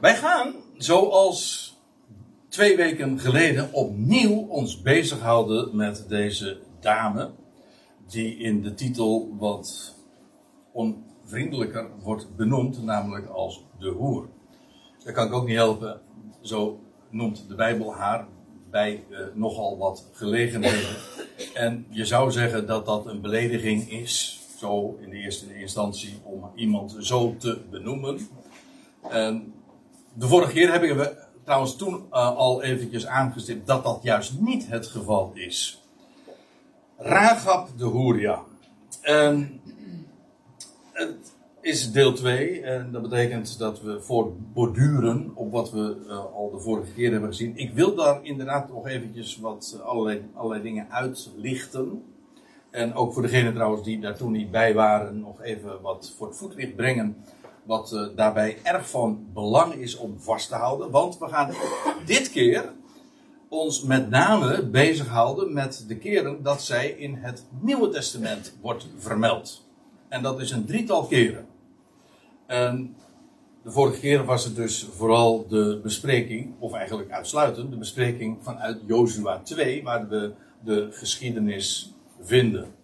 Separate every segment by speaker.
Speaker 1: Wij gaan, zoals twee weken geleden, opnieuw ons bezighouden met deze dame. Die in de titel wat onvriendelijker wordt benoemd, namelijk als de hoer. Dat kan ik ook niet helpen. Zo noemt de Bijbel haar bij uh, nogal wat gelegenheden. En je zou zeggen dat dat een belediging is, zo in de eerste instantie, om iemand zo te benoemen. En de vorige keer hebben we trouwens toen uh, al eventjes aangestipt dat dat juist niet het geval is. Ragab de Hoeria. En het is deel 2 en dat betekent dat we voortborduren op wat we uh, al de vorige keer hebben gezien. Ik wil daar inderdaad nog eventjes wat uh, allerlei, allerlei dingen uitlichten. En ook voor degenen trouwens die daar toen niet bij waren, nog even wat voor het voetlicht brengen wat uh, daarbij erg van belang is om vast te houden. Want we gaan dit keer ons met name bezighouden met de keren dat zij in het Nieuwe Testament wordt vermeld. En dat is een drietal keren. En de vorige keer was het dus vooral de bespreking, of eigenlijk uitsluitend de bespreking vanuit Jozua 2, waar we de geschiedenis vinden.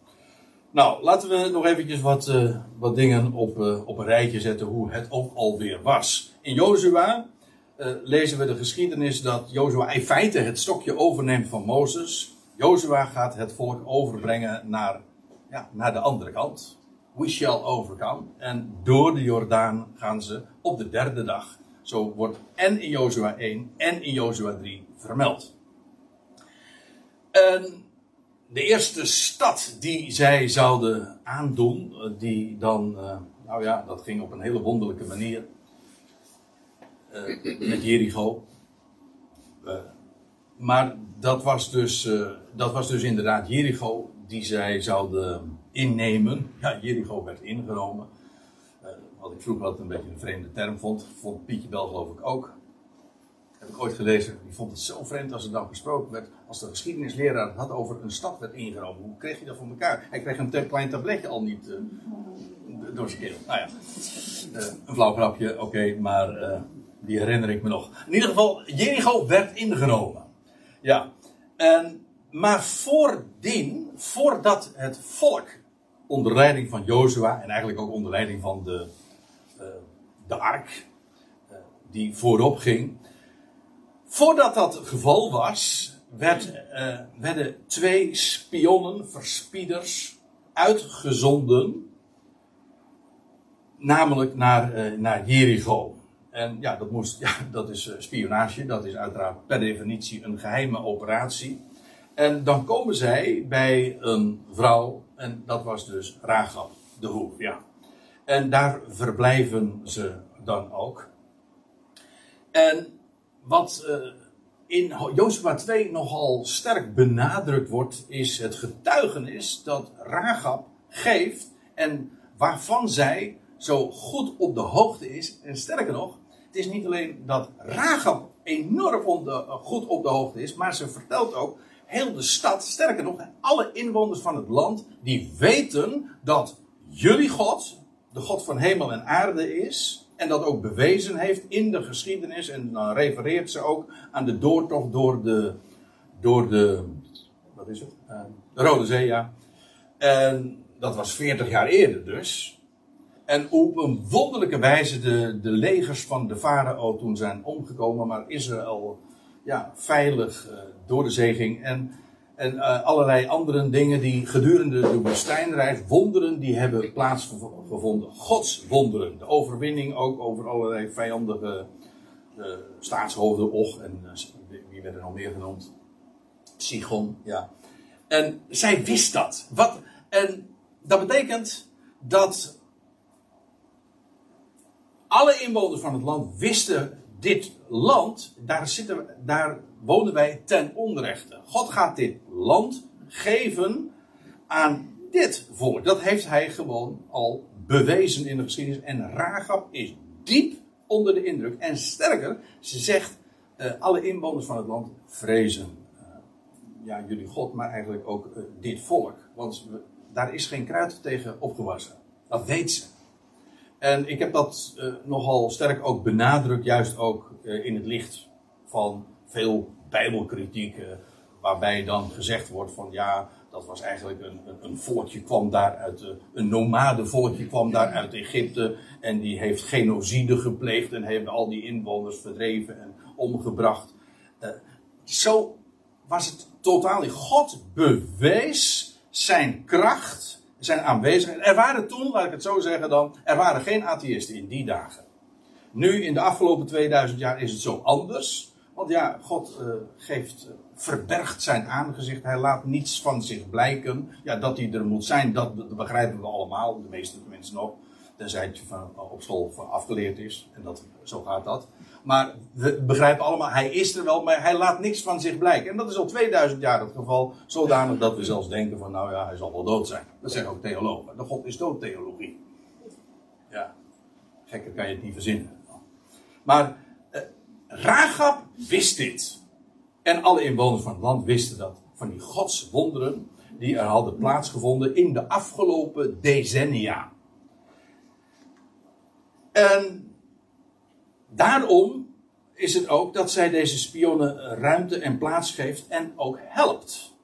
Speaker 1: Nou, laten we nog eventjes wat, uh, wat dingen op, uh, op een rijtje zetten hoe het ook alweer was. In Jozua uh, lezen we de geschiedenis dat Jozua in feite het stokje overneemt van Mozes. Jozua gaat het volk overbrengen naar, ja, naar de andere kant. We shall overcome. En door de Jordaan gaan ze op de derde dag. Zo wordt en in Jozua 1 en in Jozua 3 vermeld. En de eerste stad die zij zouden aandoen, die dan, uh, nou ja, dat ging op een hele wonderlijke manier. Uh, met Jericho. Maar dat was, dus, dat was dus inderdaad Jericho die zij zouden innemen. Ja, Jericho werd ingenomen. wat ik vroeger altijd een beetje een vreemde term vond. Vond Pietje Bel geloof ik ook heb ik ooit gelezen, die vond het zo vreemd als er dan gesproken werd, als de geschiedenisleraar had over een stad werd ingenomen. Hoe kreeg je dat voor elkaar? Hij kreeg een klein tabletje al niet uh, door zijn keel. Nou ja, uh, een flauw grapje, oké, maar uh, die herinner ik me nog. In ieder geval, Jericho werd ingenomen. Ja, en, maar voordien, voordat het volk onder leiding van Jozua, en eigenlijk ook onder leiding van de, de ark, die voorop ging, Voordat dat geval was, werd, uh, werden twee spionnen, verspieders, uitgezonden. Namelijk naar, uh, naar Jericho. En ja, dat, moest, ja, dat is spionage. Dat is uiteraard per definitie een geheime operatie. En dan komen zij bij een vrouw. En dat was dus Ragab, de hoer. Ja. En daar verblijven ze dan ook. En wat uh, in Jozua 2 nogal sterk benadrukt wordt, is het getuigenis dat Ragab geeft en waarvan zij zo goed op de hoogte is. En sterker nog, het is niet alleen dat Ragab enorm de, goed op de hoogte is, maar ze vertelt ook heel de stad, sterker nog, alle inwoners van het land, die weten dat jullie God, de God van hemel en aarde is, en dat ook bewezen heeft in de geschiedenis. En dan refereert ze ook aan de doortocht door de. Door de wat is het? Uh, de Rode Zee, ja. En dat was 40 jaar eerder dus. En op een wonderlijke wijze de, de legers van de farao toen zijn omgekomen. Maar Israël ja, veilig uh, door de zee ging. En en uh, allerlei andere dingen die gedurende de woestijnreis, wonderen die hebben plaatsgevonden. Gods wonderen. De overwinning ook over allerlei vijandige uh, staatshoofden. Och, en uh, wie werden al meer genoemd? Sigon, ja. En zij wist dat. Wat, en dat betekent dat alle inwoners van het land wisten dit land, daar, zitten, daar wonen wij ten onrechte. God gaat dit land geven aan dit volk. Dat heeft hij gewoon al bewezen in de geschiedenis. En Ragab is diep onder de indruk. En sterker, ze zegt, uh, alle inwoners van het land vrezen. Uh, ja, jullie God, maar eigenlijk ook uh, dit volk. Want daar is geen kruid tegen opgewassen. Dat weet ze. En ik heb dat nogal sterk ook benadrukt, juist ook in het licht van veel bijbelkritiek, uh, waarbij dan gezegd wordt van ja, dat was eigenlijk een, een, volkje kwam daar uit, een nomadenvolkje kwam daar uit Egypte en die heeft genocide gepleegd en hebben al die inwoners verdreven en omgebracht. zo was het totaal. God bewees zijn kracht zijn aanwezigheid. Er waren toen, laat ik het zo zeggen dan, er waren geen atheïsten in die dagen. Nu, in de afgelopen 2000 jaar, is het zo anders. Want ja, God uh, geeft, uh, verbergt zijn aangezicht. Hij laat niets van zich blijken. Ja, dat hij er moet zijn, dat, begrijpen we allemaal. De meeste mensen nog. Tenzij het van, op school van afgeleerd is. En dat, zo gaat dat. Maar we begrijpen allemaal, hij is er wel, maar hij laat niks van zich blijken. En dat is al 2000 jaar het geval. Zodanig dat we zelfs denken van, nou ja, hij zal wel dood zijn. Dat zeggen ook theologen. De God is dood theologie. Ja, gekker kan je het niet verzinnen. Maar eh, Ragab wist dit. En alle inwoners van het land wisten dat. Van die godswonderen die er hadden plaatsgevonden in de afgelopen decennia. En daarom is het ook dat zij deze spionnen ruimte en plaats geeft en ook helpt.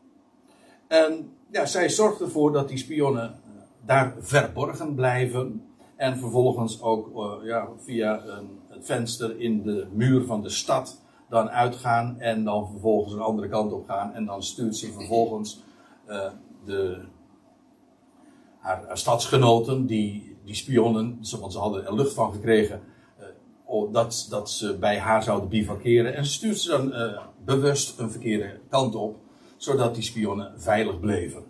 Speaker 1: En ja, zij zorgt ervoor dat die spionnen daar verborgen blijven. En vervolgens ook uh, ja, via een, venster in de muur van de stad dan uitgaan. En dan vervolgens een andere kant op gaan. En dan stuurt ze vervolgens uh, de, haar, stadsgenoten, die, die spionnen, want ze hadden er lucht van gekregen dat, dat ze bij haar zouden bivakeren. En stuurt ze dan uh, bewust een verkeerde kant op, zodat die spionnen veilig bleven.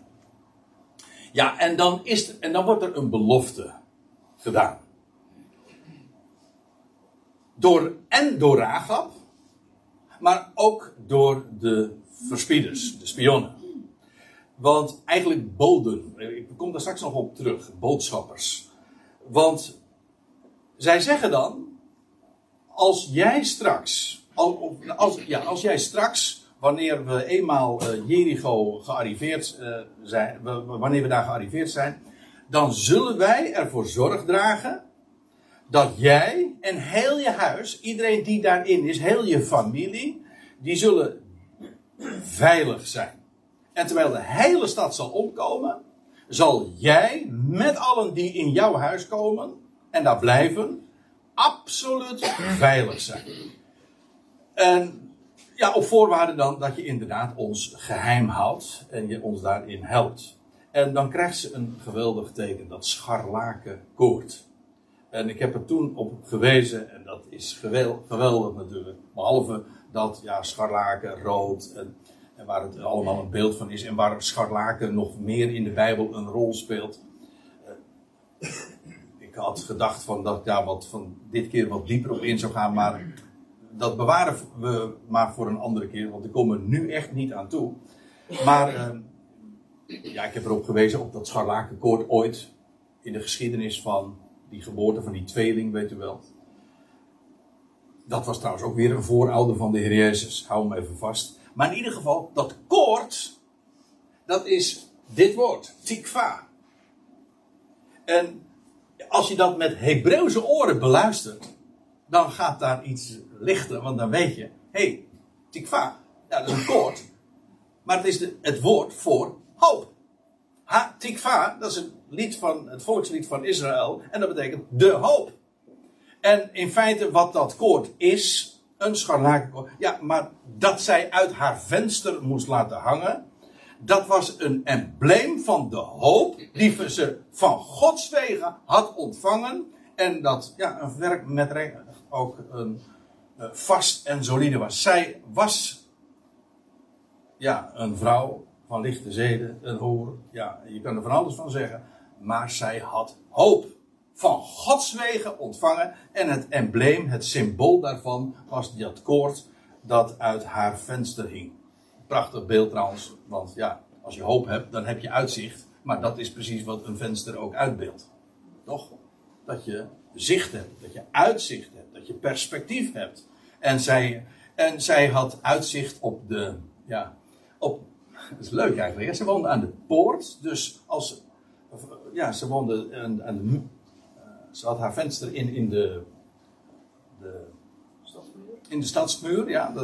Speaker 1: Ja, en dan, is en dan wordt er een belofte gedaan. Door, en door Ragab, maar ook door de verspieders, de spionnen. Want eigenlijk boden, ik kom daar straks nog op terug, boodschappers. Want zij zeggen dan, als jij straks, als, ja, als jij straks, wanneer we eenmaal uh, Jericho gearriveerd uh, zijn, wanneer we daar gearriveerd zijn, dan zullen wij ervoor zorg dragen dat jij en heel je huis, iedereen die daarin is, heel je familie, die zullen veilig zijn. En terwijl de hele stad zal omkomen, zal jij met allen die in jouw huis komen en daar blijven, absoluut veilig zijn. En ja, op voorwaarde dan dat je inderdaad ons geheim houdt en je ons daarin helpt. En dan krijgt ze een geweldig teken, dat scharlakenkoord. En ik heb er toen op gewezen, en dat is geweldig natuurlijk. Behalve dat ja, scharlaken, rood, en, en waar het allemaal een beeld van is. En waar scharlaken nog meer in de Bijbel een rol speelt ik had gedacht van dat ik daar wat van dit keer wat dieper op in zou gaan, maar dat bewaren we maar voor een andere keer, want ik kom er nu echt niet aan toe. Maar uh, ja, ik heb erop gewezen op dat scharlakenkoord ooit in de geschiedenis van die geboorte van die tweeling, weet u wel. Dat was trouwens ook weer een voorouder van de Heer Jezus. Hou hem even vast. Maar in ieder geval, dat koord, dat is dit woord, tikva. En als je dat met Hebreeuwse oren beluistert, dan gaat daar iets lichten, want dan weet je, hé, hey, tikva, ja, dat is een koord, maar het is de, het woord voor hoop. Ha, tikva, dat is het lied van, het volkslied van Israël, en dat betekent de hoop. En in feite wat dat koord is, een scharlakenkoord, ja, maar dat zij uit haar venster moest laten hangen, dat was een embleem van de hoop die ze van Gods wegen had ontvangen. En dat ja, een werk met ook een, uh, vast en solide was. Zij was ja, een vrouw van lichte zeden, een hoer. Ja, je kan er van alles van zeggen. Maar zij had hoop van Gods wegen ontvangen. En het embleem, het symbool daarvan, was dat koord dat uit haar venster hing. Prachtig beeld trouwens, want ja, als je hoop hebt, dan heb je uitzicht. Maar dat is precies wat een venster ook uitbeeldt. Toch? Dat je zicht hebt, dat je uitzicht hebt, dat je perspectief hebt. En zij, en zij had uitzicht op de, ja, op, dat is leuk eigenlijk. Ze woonde aan de poort, dus als, ja, ze woonde aan, aan de, ze had haar venster in, in de, de in de stadsmuur, ja,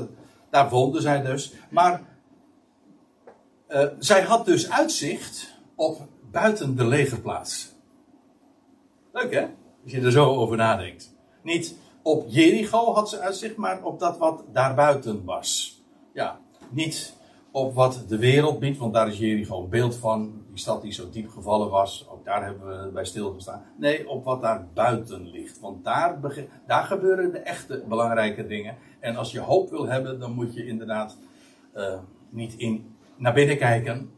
Speaker 1: daar woonde zij dus. Maar uh, zij had dus uitzicht op buiten de legerplaats. Leuk hè? Als je er zo over nadenkt. Niet op Jericho had ze uitzicht, maar op dat wat daarbuiten was. Ja, niet op wat de wereld biedt, want daar is Jericho een beeld van. Die stad die zo diep gevallen was, ook daar hebben we bij stilgestaan. Nee, op wat daar buiten ligt. Want daar, daar gebeuren de echte belangrijke dingen. En als je hoop wil hebben, dan moet je inderdaad uh, niet in, naar binnen kijken.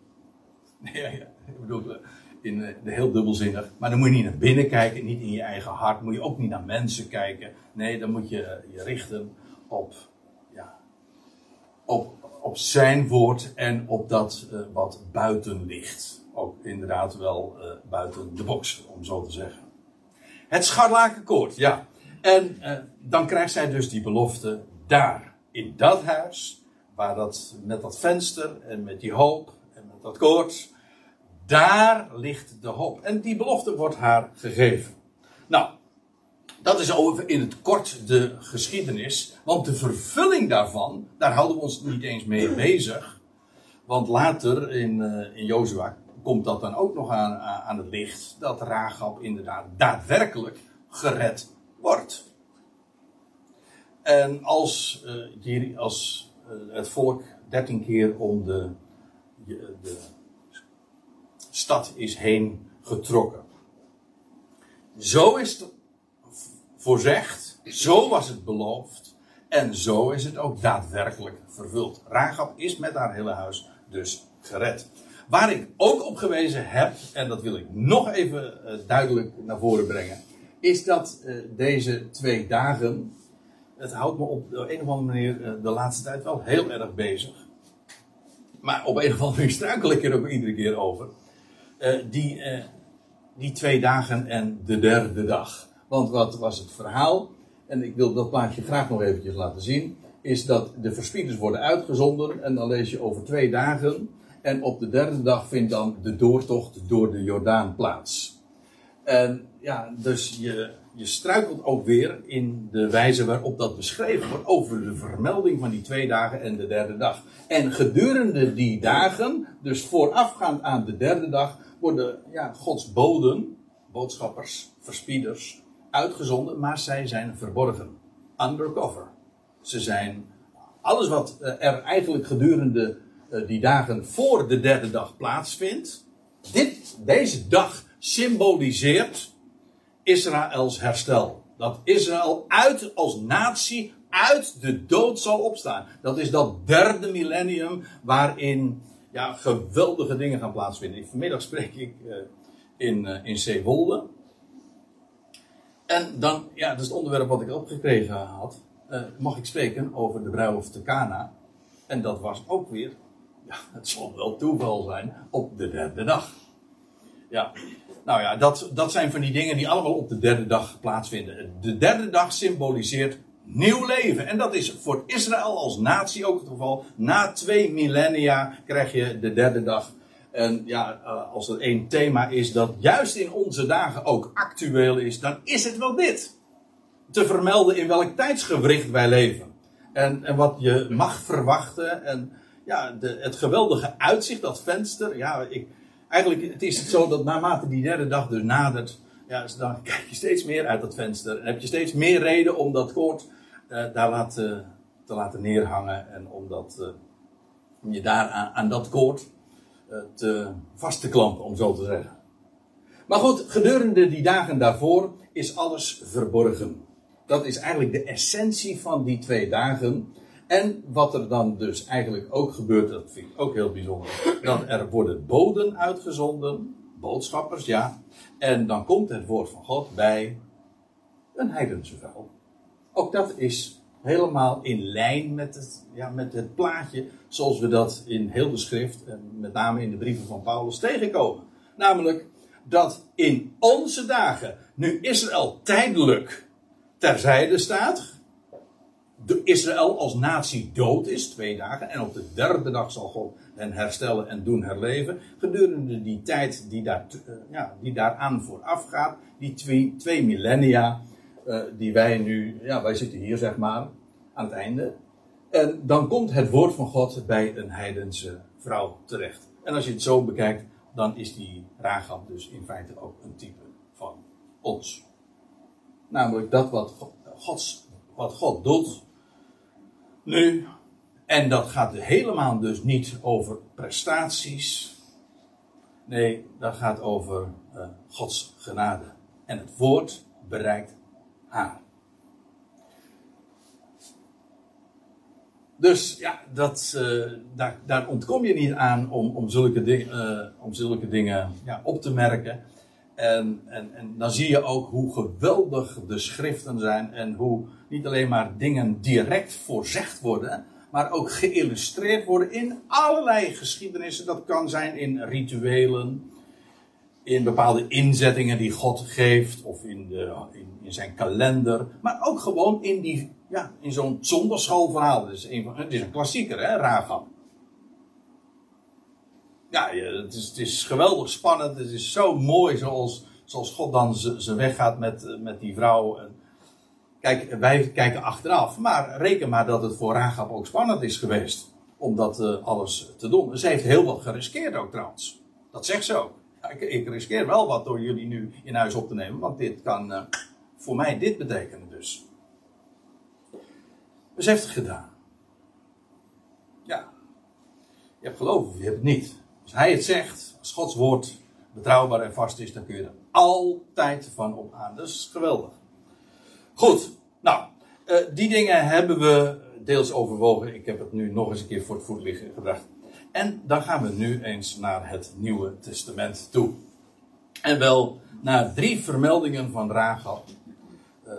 Speaker 1: Nee, ja, ik bedoel, eh, in eh, de, heel dubbelzinnig. Maar dan moet je niet naar binnen kijken, niet in je eigen hart. Moet je ook niet naar mensen kijken. Nee, dan moet je je richten op, ja, op, op zijn woord en op dat wat buiten ligt. Ook inderdaad wel uh, buiten de box, om zo te zeggen. Het scharlakenkoord, ja. En uh, dan krijgt zij dus die belofte daar, in dat huis, waar dat, met dat venster en met die hoop en met dat koord, daar ligt de hoop. En die belofte wordt haar gegeven. Nou, dat is over in het kort de geschiedenis. Want de vervulling daarvan, daar houden we ons niet eens mee bezig. Want later in, uh, in Jozua komt dat dan ook nog aan, aan het licht. Dat Rahab inderdaad daadwerkelijk gered wordt. En als, uh, als uh, het volk dertien keer om de, de stad is heen getrokken. Zo is het voorzegd, zo was het beloofd en zo is het ook daadwerkelijk vervuld. Rahab is met haar hele huis dus gered. Waar ik ook op gewezen heb, en dat wil ik nog even uh, duidelijk naar voren brengen, is dat uh, deze twee dagen, het houdt me op de een of andere manier uh, de laatste tijd wel heel erg bezig. Maar op een of andere manier struikel ik er ook iedere keer over. die, die twee dagen en de derde dag. Want wat was het verhaal? En ik wil dat plaatje graag nog eventjes laten zien. Is dat de verspieders worden uitgezonden. En dan lees je over twee dagen. En op de derde dag vindt dan de doortocht door de Jordaan plaats. En ja, dus je, je struikelt ook weer in de wijze waarop dat beschreven wordt. Over de vermelding van die twee dagen en de derde dag. En gedurende die dagen, dus voorafgaand aan de derde dag, worden ja, Gods boden, boodschappers, verspieders, uitgezonden, maar zij zijn verborgen. Undercover. Ze zijn alles wat eh, er eigenlijk gedurende die dagen voor de derde dag plaatsvindt. Dit, deze dag symboliseert Israëls herstel. Dat Israël uit als natie uit de dood zal opstaan. Dat is dat derde millennium waarin ja, geweldige dingen gaan plaatsvinden. Vanmiddag spreek ik uh, in, uh, in Zeewolde. En dan, ja, dat is het onderwerp wat ik opgekregen had. Uh, mag ik spreken over de bruiloft te Cana. En dat was ook weer, ja, het zal wel toeval zijn, op de derde dag. Ja, nou ja, dat, dat zijn van die dingen die allemaal op de derde dag plaatsvinden. De derde dag symboliseert nieuw leven. En dat is voor Israël als natie ook het geval. Na twee millennia krijg je de derde dag en ja, eh, als er één thema is dat juist in onze dagen ook actueel is, dan is het wel dit. Te vermelden in welk tijdsgewricht wij leven. En, en wat je mag verwachten. En ja, de, het geweldige uitzicht, dat venster. Ja, ik, eigenlijk het is het zo dat naarmate die derde dag dus nadert. Ja, dan kijk je steeds meer uit dat venster. En heb je steeds meer reden om dat koord uh, daar laten, te laten neerhangen. En om, dat, uh, om je daar aan, aan dat koord te vast te klampen, om zo te zeggen. Maar goed, gedurende die dagen daarvoor is alles verborgen. Dat is eigenlijk de essentie van die twee dagen. En wat er dan dus eigenlijk ook gebeurt, dat vind ik ook heel bijzonder. Dan er worden boden uitgezonden, boodschappers, ja. En dan komt het woord van God bij een heidense vrouw. Ook dat is helemaal in lijn met het, ja, met het plaatje zoals we dat in heel de schrift, en met name in de brieven van Paulus, tegenkomen. Namelijk dat in onze dagen, nu Israël tijdelijk terzijde staat, Israël als natie dood is, twee dagen, en op de derde dag zal God hen herstellen en doen herleven. Gedurende die tijd die, daar, uh, ja, die daaraan vooraf gaat, die twee, millennia, uh, die wij nu, ja, wij zitten hier zeg maar, aan het einde. En dan komt het woord van God bij een heidense vrouw terecht. En als je het zo bekijkt, dan is die Rahab dus in feite ook een type van ons. Namelijk dat wat, Gods, wat God doet. Nu, en dat gaat helemaal dus niet over prestaties. Nee, dat gaat over uh, Gods genade. En het woord bereikt haar. Dus ja, dat, uh, daar, daar, ontkom je niet aan om, om zulke, uh, om zulke dingen ja, op te merken. En, en, en dan zie je ook hoe geweldig de schriften zijn en hoe niet alleen maar dingen direct voorzegd worden, maar ook geïllustreerd worden in allerlei geschiedenissen. Dat kan zijn in rituelen, in bepaalde inzettingen die God geeft, of in, de, in, in zijn kalender, maar ook gewoon in, die, ja, in zo'n zonderschoolverhaal. Is, een, het is een klassieker, hè, Rahab. Ja, het is, het is geweldig spannend. Het is zo mooi zoals, zoals God dan zijn weg gaat met, met die vrouw. Kijk, wij kijken achteraf, maar reken maar dat het voor Rahab ook spannend is geweest. Om dat uh, alles te doen. Ze heeft heel wat geriskeerd ook trouwens. Dat zegt ze ook. Ik, ik, riskeer wel wat door jullie nu in huis op te nemen, want dit kan uh, voor mij dit betekenen dus. Dus heeft het gedaan. Ja. Je hebt geloof of je hebt het niet. Als hij het zegt, als Gods woord betrouwbaar en vast is, dan kun je er altijd van op aan. Dat is geweldig. Goed, nou, uh, die dingen hebben we deels overwogen. Ik heb het nu nog eens een keer voor het voetlicht gebracht. En dan gaan we nu eens naar het Nieuwe Testament toe. En wel naar drie vermeldingen van Rahab. Uh,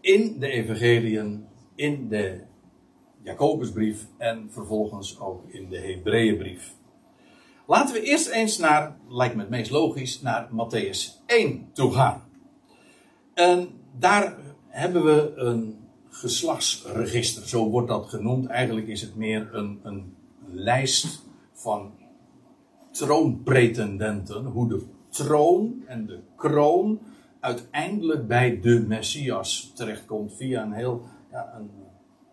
Speaker 1: in de Evangeliën, in de Jacobusbrief en vervolgens ook in de Hebreeënbrief. Laten we eerst eens naar, lijkt me het meest logisch, naar Matthäus 1 toe gaan. En daar hebben we een geslachtsregister, zo wordt dat genoemd. Eigenlijk is het meer een, een lijst van troonpretendenten. Hoe de troon en de kroon uiteindelijk bij de Messias terechtkomt via een heel ja, een,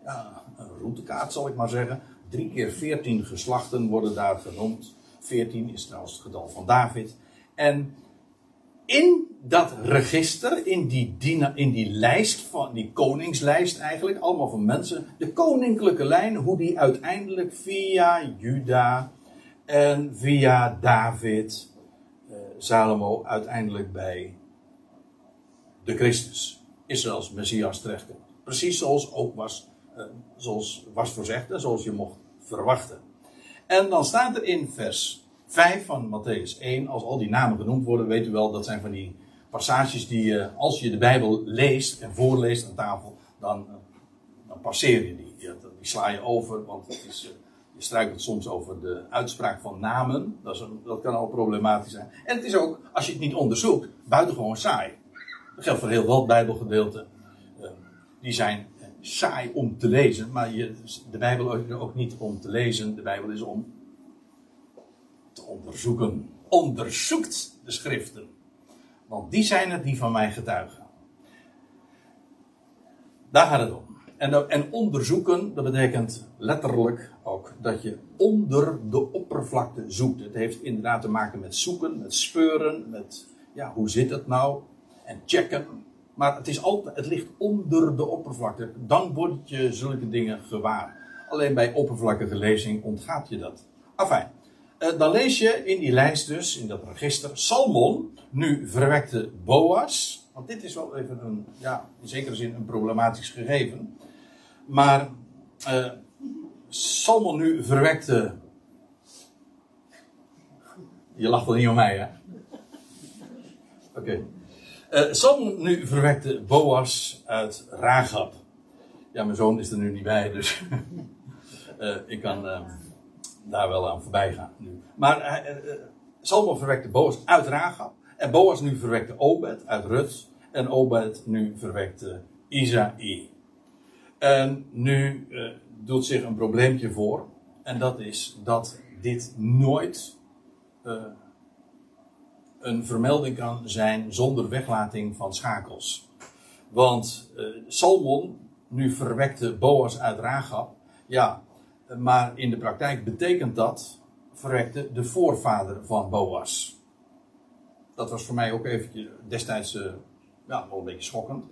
Speaker 1: ja, een routekaart, zal ik maar zeggen. Drie keer veertien geslachten worden daar genoemd. Veertien is trouwens het getal van David. En in dat register, in die, in die lijst, van die koningslijst eigenlijk, allemaal van mensen, de koninklijke lijn, hoe die uiteindelijk via Juda en via David, eh, Salomo, uiteindelijk bij de Christus, Israëls Messias terechtkomt. Precies zoals ook was, zoals was voorzegd en zoals je mocht verwachten. En dan staat er in vers 5 van Matthäus 1, als al die namen genoemd worden, weet u wel, dat zijn van die passages die je, als je de Bijbel leest en voorleest aan tafel, dan, eh, dan passeer je die. Die, sla je over, want het is, eh, je struikelt soms over de uitspraak van namen. Dat, is dat kan al problematisch zijn. En het is ook, als je het niet onderzoekt, buitengewoon saai. Dat geldt voor heel veel Bijbelgedeelten. Die zijn saai om te lezen, maar je, de Bijbel is ook niet om te lezen. De Bijbel is om te onderzoeken. Onderzoekt de schriften. Want die zijn het die van mij getuigen. Daar gaat het om. En, en onderzoeken, dat betekent letterlijk ook dat je onder de oppervlakte zoekt. Het heeft inderdaad te maken met zoeken, met speuren, met ja, hoe zit het nou? En checken. Maar het, is altijd, het ligt onder de oppervlakte. Dan word je zulke dingen gewaar. Alleen bij oppervlakkige lezing ontgaat je dat. Enfin, eh, dan lees je in die lijst dus, in dat register, Salmon, nu verwekte Boas. Want dit is wel even een, ja, in zekere zin een problematisch gegeven. Maar uh, Salmon nu verwekte. Je lacht wel niet om mij, hè? Oké. Uh, Salmon nu verwekte Boas uit Ragab. Ja, mijn zoon is er nu niet bij, dus uh, ik kan uh, daar wel aan voorbij gaan nu. Maar Salmon verwekte Boas uit Ragab. En Boas nu verwekte Obed uit Rut. En Obed nu verwekte Isaïe. En nu uh, doet zich een probleempje voor. En dat is dat dit nooit uh, een vermelding kan zijn zonder weglating van schakels. Want uh, Salmon, nu verwekte Boas uit Ragab. Ja, maar in de praktijk betekent dat verwekte de voorvader van Boas. Dat was voor mij ook eventjes destijds uh, ja, wel een beetje schokkend.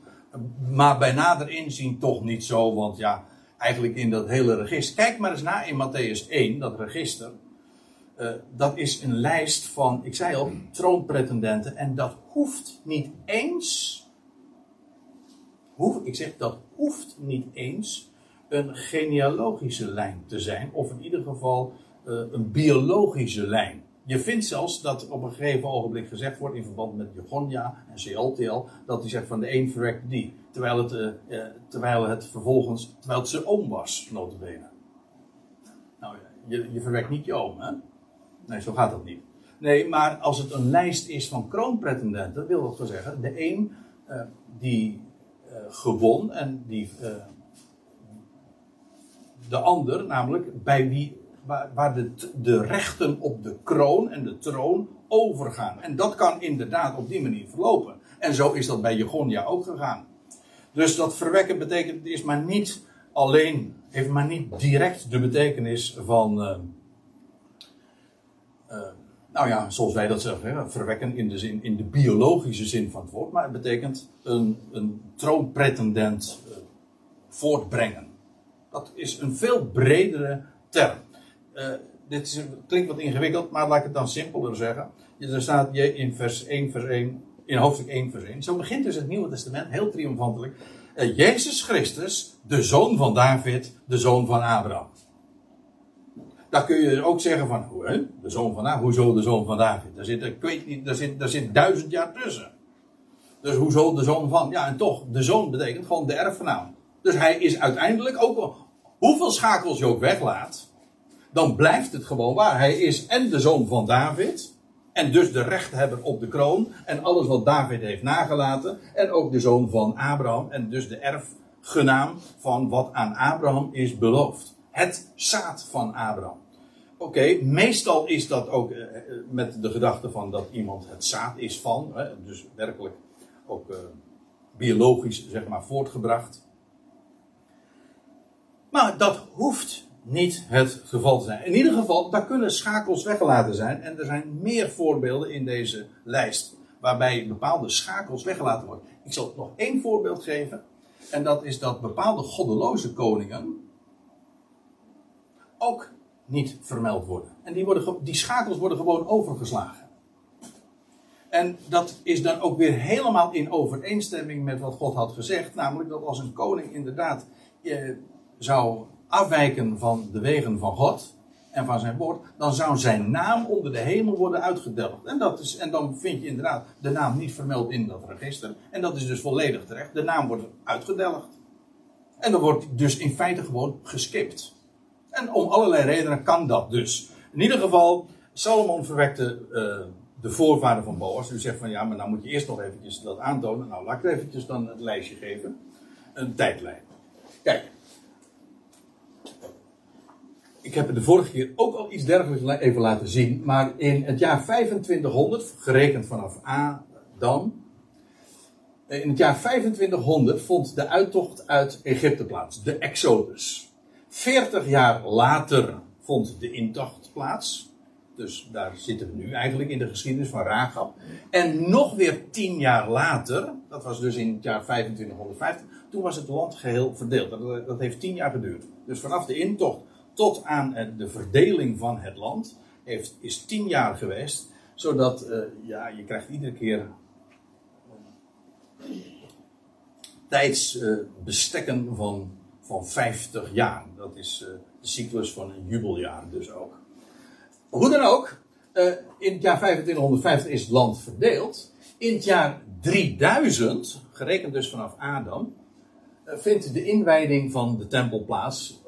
Speaker 1: Maar bij nader inzien toch niet zo, want ja, eigenlijk in dat hele register. Kijk maar eens na in Matthäus 1, dat register. Uh, dat is een lijst van, ik zei al, troonpretendenten. En dat hoeft niet eens. Hoef, ik zeg dat hoeft niet eens een genealogische lijn te zijn. Of in ieder geval uh, een biologische lijn. Je vindt zelfs dat op een gegeven ogenblik gezegd wordt in verband met Jegonia en Shealtiel, dat hij zegt van de een verwekt die. Terwijl het, uh, terwijl het vervolgens, terwijl het zijn oom was, notabene. Nou, je, je verwekt niet je oom, hè? Nee, zo gaat dat niet. Nee, maar als het een lijst is van kroonpretendenten, wil dat wel zeggen, de een uh, die gewon en die de ander, namelijk bij wie waar, de, de rechten op de kroon en de troon overgaan. En dat kan inderdaad op die manier verlopen. En zo is dat bij Jegonia ook gegaan. Dus dat verwekken betekent, is maar niet alleen, heeft maar niet direct de betekenis van, uh, uh, nou ja, zoals wij dat zeggen, verwekken in de, zin, in de biologische zin van het woord, maar het betekent een, een troonpretendent uh, voortbrengen. Dat is een veel bredere term. Uh, dit klinkt wat ingewikkeld, maar laat ik het dan simpeler zeggen. Er staat je in vers 1, vers 1, in hoofdstuk 1, vers 1. Zo begint dus het Nieuwe Testament, heel triomfantelijk. Jezus Christus, de zoon van David, de zoon van Abraham. Daar kun je ook zeggen van, hoe, de zoon van David, hoezo de zoon van David? Daar zit, ik weet niet, daar zit, daar zit duizend jaar tussen. Dus hoezo de zoon van? Ja, en toch, de zoon betekent gewoon de erfgenaam. Dus hij is uiteindelijk ook, hoeveel schakels je ook weglaat, dan blijft het gewoon waar. Hij is en de zoon van David, en dus de rechthebber op de kroon, en alles wat David heeft nagelaten, en ook de zoon van Abraham, en dus de erfgenaam van wat aan Abraham is beloofd. Het zaad van Abraham. Oké, meestal is dat ook eh, eh, met de gedachte van dat iemand het zaad is van, hè, dus werkelijk ook eh, biologisch zeg maar voortgebracht. Maar dat hoeft niet het geval te zijn. In ieder geval, daar kunnen schakels weggelaten zijn. En er zijn meer voorbeelden in deze lijst. Waarbij bepaalde schakels weggelaten worden. Ik zal nog één voorbeeld geven. En dat is dat bepaalde goddeloze koningen. ook niet vermeld worden. En die, worden, die schakels worden gewoon overgeslagen. En dat is dan ook weer helemaal in overeenstemming met wat God had gezegd. Namelijk dat als een koning inderdaad eh, zou afwijken van de wegen van God en van zijn woord, dan zou zijn naam onder de hemel worden uitgedelgd. En, dat is, en dan vind je inderdaad de naam niet vermeld in dat register. En dat is dus volledig terecht. De naam wordt uitgedelgd. En dan wordt dus in feite gewoon geskipt. En om allerlei redenen kan dat dus. In ieder geval, Salomon verwekte uh, de voorvader van Boas. U zegt van ja, maar dan moet je eerst nog eventjes dat aantonen. Nou, laat ik eventjes dan het lijstje geven. Een tijdlijn. Kijk, ik heb de vorige keer ook al iets dergelijks even laten zien. Maar in het jaar 2500, gerekend vanaf Adam. In het jaar 2500 vond de uittocht uit Egypte plaats, de Exodus. 40 jaar later vond de intocht plaats. Dus daar zitten we nu eigenlijk in de geschiedenis van Rahab. En nog weer 10 jaar later, dat was dus in het jaar 2550, toen was het land geheel verdeeld. Dat, heeft 10 jaar geduurd. Dus vanaf de intocht tot aan de verdeling van het land heeft, is tien jaar geweest. Zodat uh, ja, je krijgt iedere keer uh, tijdsbestekken van, van 50 jaar. Dat is uh, de cyclus van een jubeljaar dus ook. Hoe dan ook, in het jaar 2550 is het land verdeeld. In het jaar 3000, gerekend dus vanaf Adam, vindt de inwijding van de tempel plaats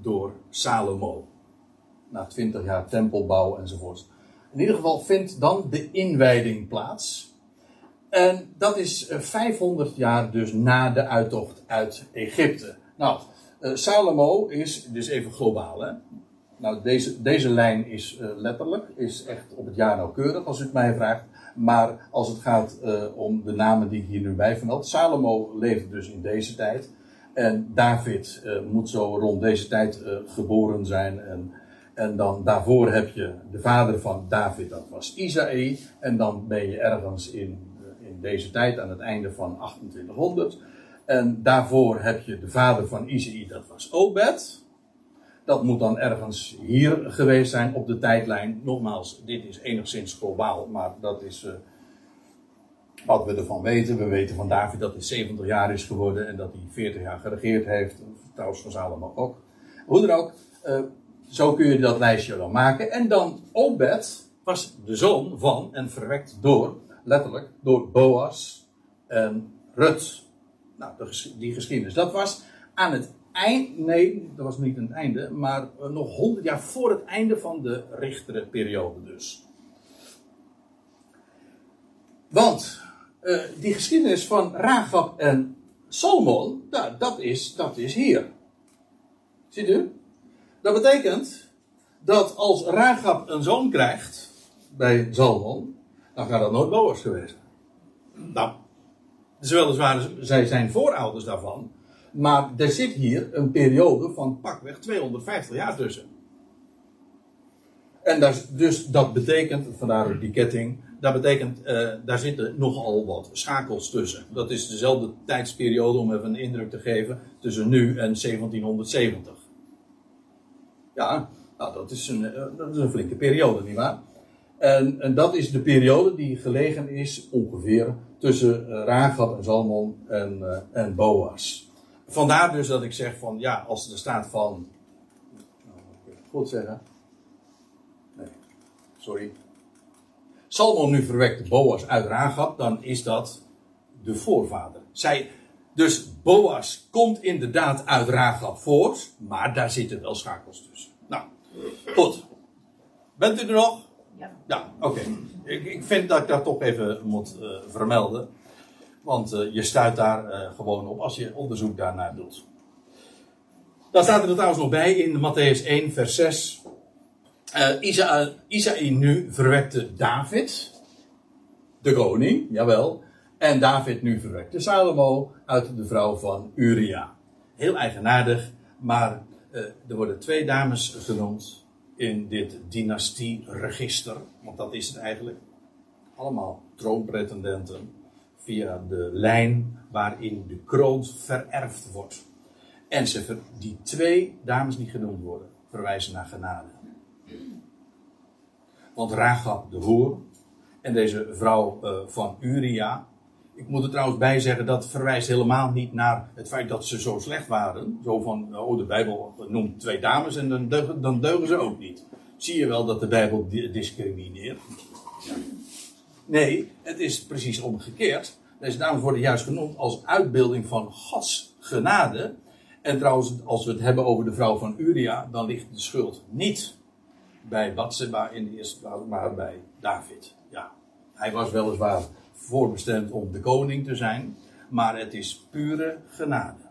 Speaker 1: door Salomo. Na twintig jaar tempelbouw enzovoort. In ieder geval vindt dan de inwijding plaats. En dat is 500 eh, jaar dus na de uittocht uit Egypte. Nou, uh, Salomo is dus even globaal. Hè? Nou, deze, deze lijn is uh, letterlijk, is echt op het jaar nauwkeurig als u het mij vraagt. Maar als het gaat uh, om de namen die hier nu bij vermeld. Salomo leefde dus in deze tijd. En David moet zo rond deze tijd geboren zijn. En, en dan daarvoor heb je de vader van David, dat was Isaïe. En dan ben je ergens in, in deze tijd, aan het einde van 2800. En daarvoor heb je de vader van Isaïe, dat was Obed. Dat moet dan ergens hier geweest zijn op de tijdlijn. Nogmaals, dit is enigszins globaal, maar dat is uh, wat we ervan weten. We weten van David dat hij 70 jaar is geworden en dat hij 40 jaar geregeerd heeft. Trouwens van Salomo ook. Hoe dan ook, uh, zo kun je dat lijstje dan maken. En dan Obed was de zoon van en verwekt door, letterlijk, door Boas en Rut. Nou, die geschiedenis. Dat was aan het eind, nee, dat was niet aan het einde, maar eh, nog honderd jaar voor het einde van de richtere periode dus. Want uh, die geschiedenis van Ragab en Salmon, nou, dat, is, dat is hier. Ziet u? Dat betekent dat als Ragab een zoon krijgt bij Salmon, dan gaat dat nooit Boas geweest Nou, weliswaar, zij zijn voorouders daarvan. Maar er zit hier een periode van pakweg 250 jaar tussen. En dus dat betekent, vandaar die ketting, dat betekent, uh, daar zitten nogal wat schakels tussen. Dat is dezelfde tijdsperiode, om even een indruk te geven, tussen nu en 1770. Ja, nou, dat, is een, eh, dat is een flinke periode, nietwaar? En, en dat is de periode die gelegen is ongeveer tussen uh, en Zalmon en, uh, en Boas. Vandaar dus dat ik zeg van ja, als er staat van. Nou, goed zeggen. Nee, sorry. Salmon nu verwekte Boas uit Ragab, dan is dat de voorvader. Zij, dus Boas komt inderdaad uit Ragab voort, maar daar zitten wel schakels tussen. Nou, goed. Bent u er nog? Ja. Ja, oké. Ik, ik, vind dat ik dat toch even moet uh, vermelden. Want uh, je stuit daar uh, gewoon op als je onderzoek daarnaar doet. Dan staat er trouwens nog bij in Matthäus 1, vers 6. Uh, Isaïe nu verwekte David, de koning, jawel. En David nu verwekte Salomo uit de vrouw van Uria. Heel eigenaardig, maar er worden twee dames genoemd in dit dynastieregister, want dat is het eigenlijk. Allemaal troonpretendenten via de lijn waarin de kroon vererfd wordt. En ze, die twee dames die genoemd worden, verwijzen naar genade. Want Ragab de hoer en deze vrouw uh, van Uria. Ik moet er trouwens bij zeggen, dat verwijst helemaal niet naar het feit dat ze zo slecht waren. Zo van, oh de Bijbel noemt twee dames en dan deugen, ze ook niet. Zie je wel dat de Bijbel discrimineert? Nee, het is precies omgekeerd. Deze dames worden juist genoemd als uitbeelding van Gods genade. En trouwens, als we het hebben over de vrouw van Uria, dan ligt de schuld niet bij Batseba in de eerste plaats, maar bij David. Ja, hij was weliswaar voorbestemd om de koning te zijn, maar het is pure genade.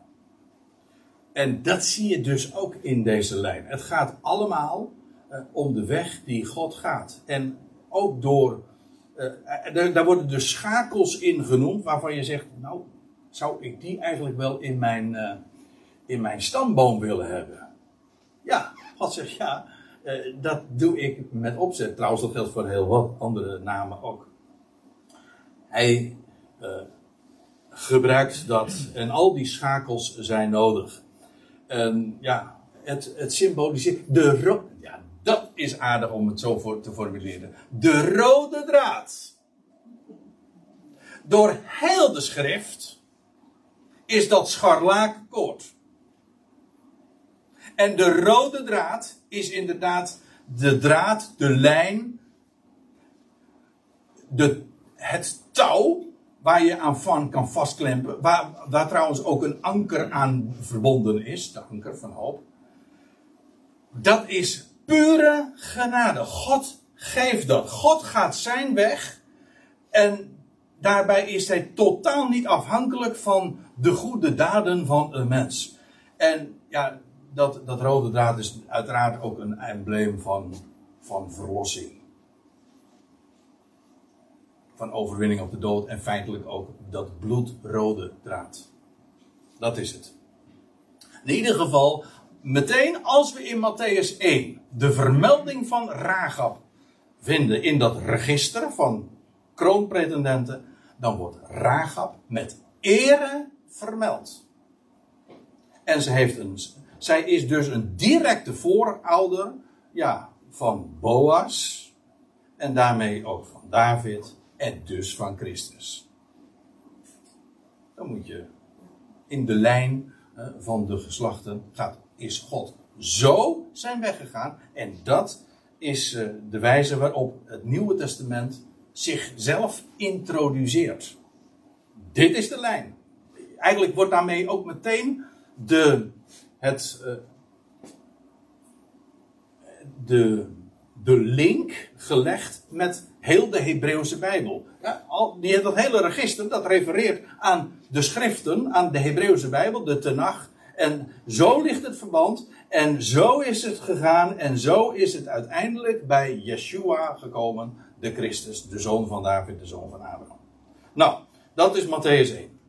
Speaker 1: En dat zie je dus ook in deze lijn. Het gaat allemaal uh, om de weg die God gaat. En ook door uh, daar worden dus schakels in genoemd waarvan je zegt, nou, zou ik die eigenlijk wel in mijn, in mijn stamboom willen hebben? Ja, God zegt ja, dat doe ik met opzet. Trouwens, dat geldt voor heel wat andere namen ook. Hij gebruikt dat en al die schakels zijn nodig. En ja, het, het symboliseert de, dat is aardig om het zo voor te formuleren. De rode draad. Door heel de schrift is dat scharlakenkoord. En de rode draad is inderdaad de draad, de lijn, de, het touw waar je aan van kan vastklempen. Waar, trouwens ook een anker aan verbonden is, de anker van hoop. Dat is pure genade. God geeft dat. God gaat zijn weg. En daarbij is hij totaal niet afhankelijk van de goede daden van een mens. En ja, dat, dat rode draad is uiteraard ook een embleem van, van verlossing. Van overwinning op de dood en feitelijk ook dat bloedrode draad. Dat is het. In ieder geval, meteen als we in Matthäus 1 de vermelding van Ragab vinden in dat register van kroonpretendenten, dan wordt Ragab met ere vermeld. En ze heeft een, zij is dus een directe voorouder ja, van Boas. En daarmee ook van David. En dus van Christus. Dan moet je in de lijn van de geslachten gaat, is God zo zijn weggegaan. En dat is eh, de wijze waarop het Nieuwe Testament zichzelf introduceert. Dit is de lijn. Eigenlijk wordt daarmee ook meteen de, het, uh, de, de link gelegd met heel de Hebreeuwse Bijbel. Ja, al, die, dat hele register dat refereert aan de schriften, aan de Hebreeuwse Bijbel, de Tenach. En zo ligt het verband. En zo is het gegaan. En zo is het uiteindelijk bij Yeshua gekomen. De Christus, de zoon van David, de zoon van Abraham. Nou, dat is Matthäus 1.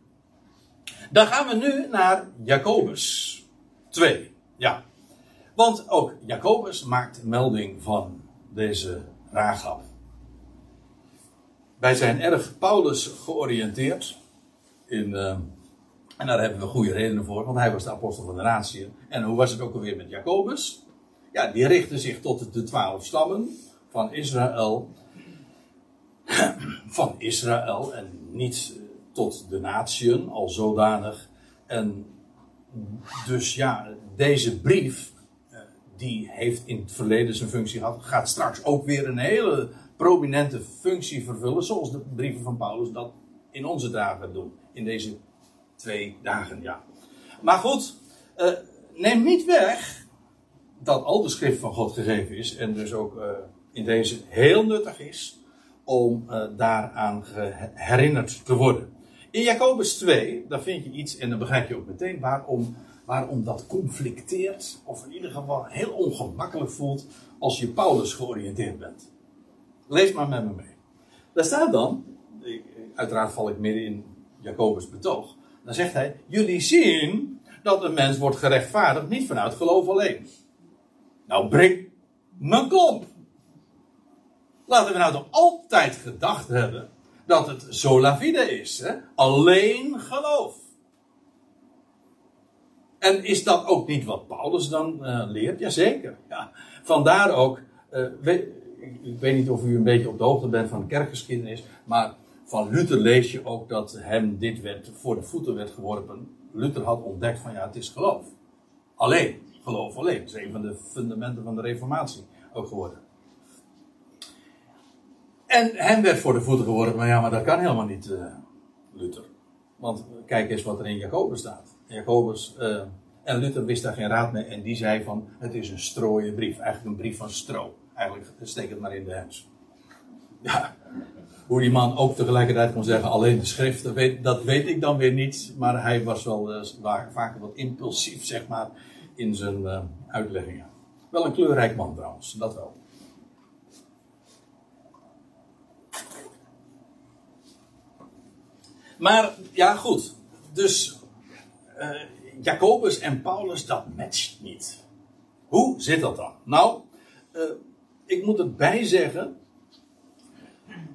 Speaker 1: Dan gaan we nu naar Jacobus 2. Ja. Want ook Jacobus maakt melding van deze Ragab. Wij zijn erg Paulus georiënteerd. In, uh, en daar hebben we goede redenen voor, want hij was de apostel van de natie. En hoe was het ook alweer met Jacobus? Ja, die richtte zich tot de twaalf stammen van Israël. Van Israël en niet tot de natieën al zodanig. En dus ja, deze brief, eh, die heeft in het verleden zijn functie gehad, gaat straks ook weer een hele prominente functie vervullen, zoals de brieven van Paulus dat in onze dagen doen. In deze twee dagen, ja. Maar goed, uh, neem niet weg dat al de schrift van God gegeven is en dus ook uh, in deze heel nuttig is om uh, daaraan herinnerd te worden. In Jacobus 2, daar vind je iets en dan begrijp je ook meteen waarom, waarom dat conflicteert, of in ieder geval heel ongemakkelijk voelt als je Paulus georiënteerd bent. Lees maar met me mee. Daar staat dan, uiteraard val ik midden in Jacobus betoog, dan zegt hij: Jullie zien dat een mens wordt gerechtvaardigd niet vanuit geloof alleen. Nou, breng mijn klomp. Laten we nou toch altijd gedacht hebben dat het sola fide is. Hè? Alleen geloof. En is dat ook niet wat Paulus dan uh, leert? Jazeker. Ja. Vandaar ook, weet, ik weet niet of u een beetje op de hoogte bent van de kerkgeschiedenis, maar van Luther lees je ook dat hem dit werd, voor de voeten werd geworpen. Luther had ontdekt van ja, het is geloof. Alleen, geloof alleen. Dat is een van de fundamenten van de reformatie ook geworden. En hem werd voor de voeten geworpen, maar ja, maar dat kan helemaal niet, uh, Luther. Want kijk eens wat er in Jacobus staat. Jacobus, uh, en Luther wist daar geen raad mee en die zei van, het is een strooien brief. Eigenlijk een brief van stro. Eigenlijk steek het maar in de hens. Ja, hoe die man ook tegelijkertijd kon zeggen, alleen de schrift, dat weet, dat weet ik dan weer niet. Maar hij was wel uh, vaak wat impulsief, zeg maar, in zijn uh, uitleggingen. Wel een kleurrijk man trouwens, dat wel. Maar ja, goed. Dus uh, Jacobus en Paulus, dat matcht niet. Hoe zit dat dan? Nou, ik moet erbij zeggen.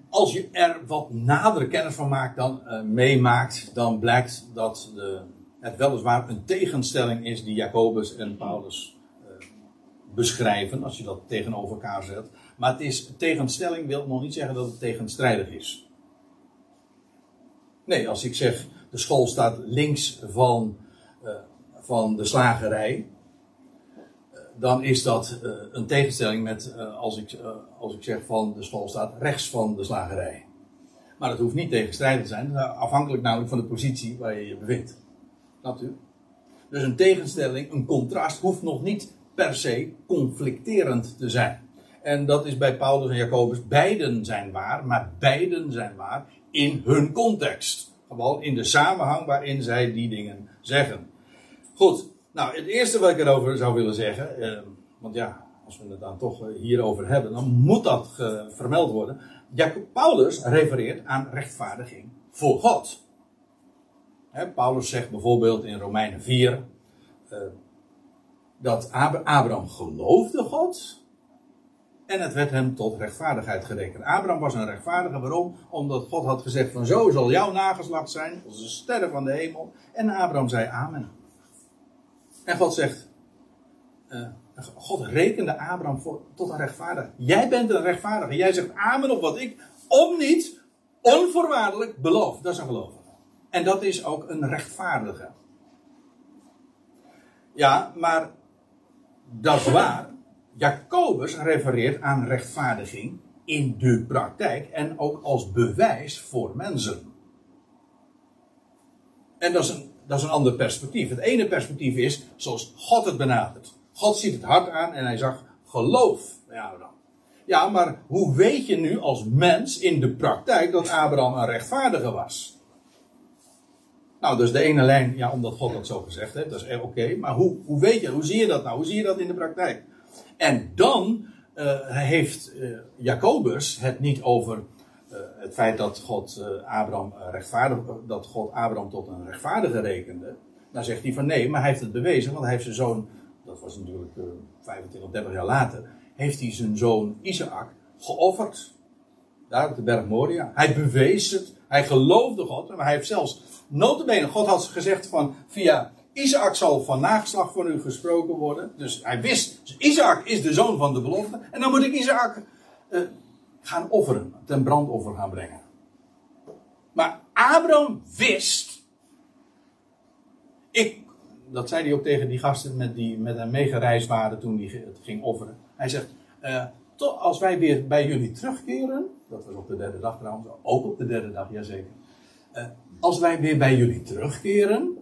Speaker 1: Als je er wat nadere kennis van maakt, dan uh, meemaakt, dan blijkt dat de, het weliswaar een tegenstelling is die Jacobus en Paulus beschrijven, als je dat tegenover elkaar zet. Maar het is, tegenstelling wil nog niet zeggen dat het tegenstrijdig is. Nee, als ik zeg de school staat links van, uh, van de slagerij, dan is dat uh, een tegenstelling met als, ik, als ik zeg van de school staat rechts van de slagerij. Maar dat hoeft niet tegenstrijdig te zijn, afhankelijk namelijk van de positie waar je je bevindt. Snapt u? Dus een tegenstelling, een contrast, hoeft nog niet per se conflicterend te zijn. En dat is bij Paulus en Jacobus, beiden zijn waar, maar beiden zijn waar in hun context. Gewoon in de samenhang waarin zij die dingen zeggen. Goed, Nou, het eerste wat ik erover zou willen zeggen, eh, want ja, als we het dan toch eh, hierover hebben, dan moet dat vermeld worden. Jacob Paulus refereert aan rechtvaardiging voor God. Paulus zegt bijvoorbeeld in Romeinen 4 uh, dat Abraham geloofde God en het werd hem tot rechtvaardigheid gerekend. Abraham was een rechtvaardige. Waarom? Omdat God had gezegd van zo zal jouw nageslacht zijn, als de sterren van de hemel. En Abraham zei amen. En God zegt, uh, God rekende Abraham voor, tot een rechtvaardige. Jij bent een rechtvaardige. Jij zegt amen op wat ik om niet onvoorwaardelijk beloof. Dat is een gelovige. En dat is ook een rechtvaardige. Ja, maar dat is waar. Jacobus refereert aan rechtvaardiging in de praktijk en ook als bewijs voor mensen. En dat is een, dat is een ander perspectief. Het ene perspectief is zoals God het benadert. God ziet het hart aan en hij zag geloof bij Abraham. Ja, maar hoe weet je nu als mens in de praktijk dat Abraham een rechtvaardige was? Nou, dus de ene lijn, ja, omdat God dat zo gezegd heeft, dat is oké. maar hoe, hoe weet je, hoe zie je dat nou? Hoe zie je dat in de praktijk? En dan uh, heeft uh, Jacobus het niet over het feit dat God Abraham rechtvaardig, dat God Abraham tot een rechtvaardige rekende. Dan zegt hij van nee, maar hij heeft het bewezen, want hij heeft zijn zoon, dat was natuurlijk 25, 30 jaar later, heeft hij zijn zoon Isaac geofferd. Daar op de berg Moria. Hij bewees het. Hij geloofde God. Maar hij heeft zelfs, notabene, God had gezegd van, via Isaac zal van nageslacht voor u gesproken worden. Dus hij wist, Isaac is de zoon van de belofte. En dan moet ik Isaac gaan offeren, ten brandoffer gaan brengen. Maar Abraham wist. Ik, dat zei hij ook tegen die gasten met, die, met hem meegereisd waren toen hij het ging offeren. Hij zegt, uh, tot als wij weer bij jullie terugkeren. Dat was op de derde dag trouwens, ook op de derde dag, jazeker. Uh, als wij weer bij jullie terugkeren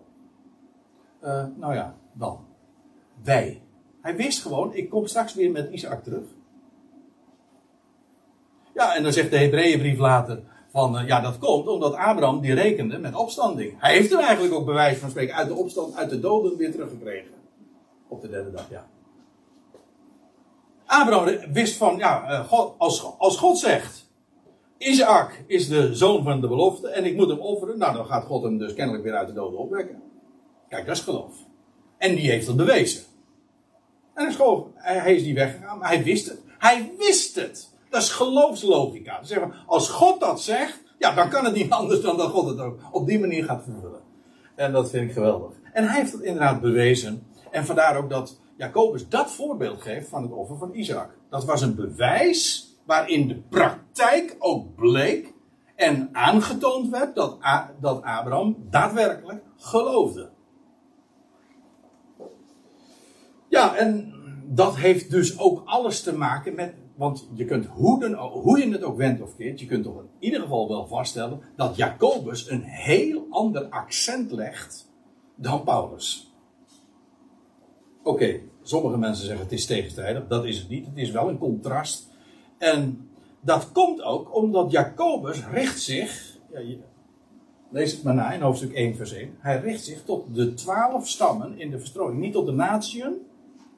Speaker 1: uh, nou ja, dan. Wij. Hij wist gewoon, ik kom straks weer met Isaac terug. Ja, en dan zegt de Hebreeënbrief later van, uh, ja, dat komt omdat Abraham die rekende met opstanding. Hij heeft er eigenlijk ook bewijs van spreken uit de opstand, uit de doden weer teruggekregen. Op de derde dag, ja. Abraham wist van, ja, uh, God, als, als God zegt, Isaac is de zoon van de belofte en ik moet hem offeren, nou dan gaat God hem dus kennelijk weer uit de doden opwekken. Kijk, dat is geloof. En die heeft dat bewezen. En is gewoon, hij is niet weggegaan, maar hij wist het. Hij wist het. Dat is geloofslogica. Zeg als God dat zegt, ja, dan kan het niet anders dan dat God het ook op die manier gaat vervullen. En dat vind ik geweldig. En hij heeft het inderdaad bewezen. En vandaar ook dat Jacobus dat voorbeeld geeft van het offer van Isaac. Dat was een bewijs waarin de praktijk ook bleek en aangetoond werd dat, dat Abraham daadwerkelijk geloofde. Ja, en dat heeft dus ook alles te maken met. Want je kunt hoe, dan, hoe je het ook wendt of keert, je kunt toch in ieder geval wel vaststellen dat Jacobus een heel ander accent legt dan Paulus. Oké, sommige mensen zeggen het is tegenstrijdig, dat is het niet. Het is wel een contrast. En dat komt ook omdat Jacobus richt zich, ja, lees het maar na in hoofdstuk 1 vers 1, hij richt zich tot de twaalf stammen in de verstrooiing. Niet tot de natieën,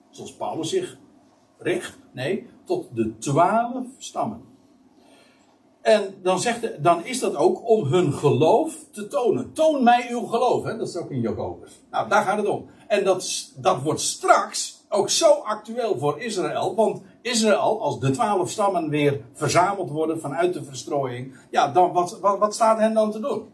Speaker 1: zoals Paulus zich richt. Nee, tot de twaalf stammen. En dan, zegt dan is dat ook om hun geloof te tonen. Toon mij uw geloof. Hè? Dat is ook in Jacobus. Nou, daar gaat het om. En dat, dat wordt straks ook zo actueel voor Israël. Want Israël, als de twaalf stammen weer verzameld worden vanuit de verstrooiing. Ja, dan, wat, wat, wat staat hen dan te doen?